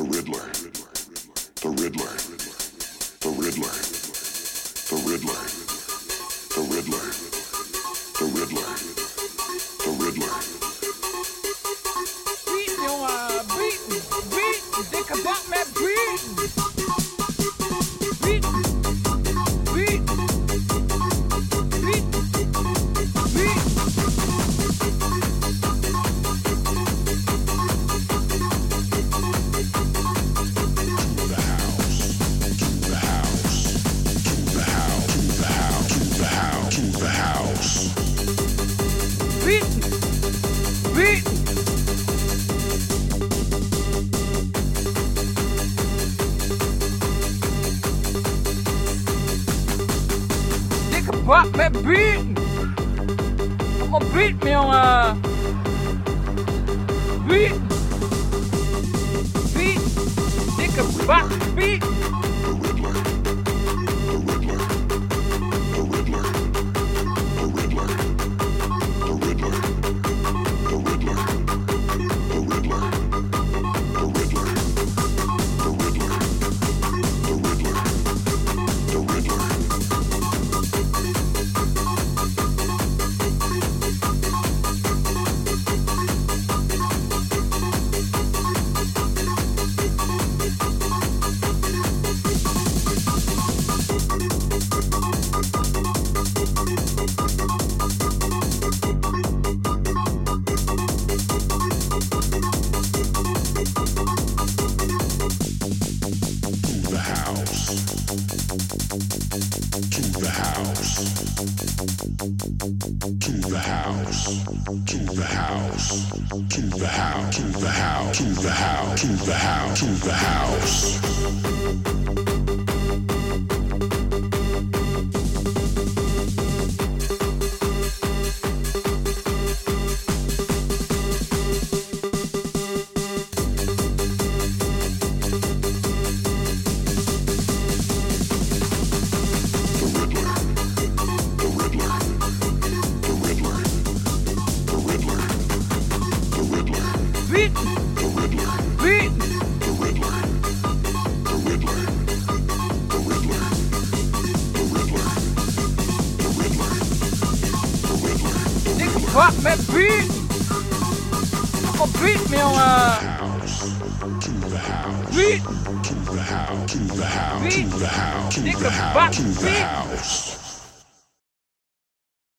The Riddler. The Riddler. The Riddler. The Riddler. The Riddler. The Riddler. The Riddler. Beat, jongen, uh, beat, beat, dikke bak met beat. Beat, Wat met buiten? Op buiten, jongen. House. To the house. To the house. To the house. To the house. To the house. To the house. To the house. To the house. Beat, The Riddler. beat. The Riddler. The Riddler. The Riddler. The Riddler. The Riddler. The Riddler. Riddler. bak met beat. Kom beat me, jongen. To the house. Beat. To the house. To the house. To the house. To the house. To the house.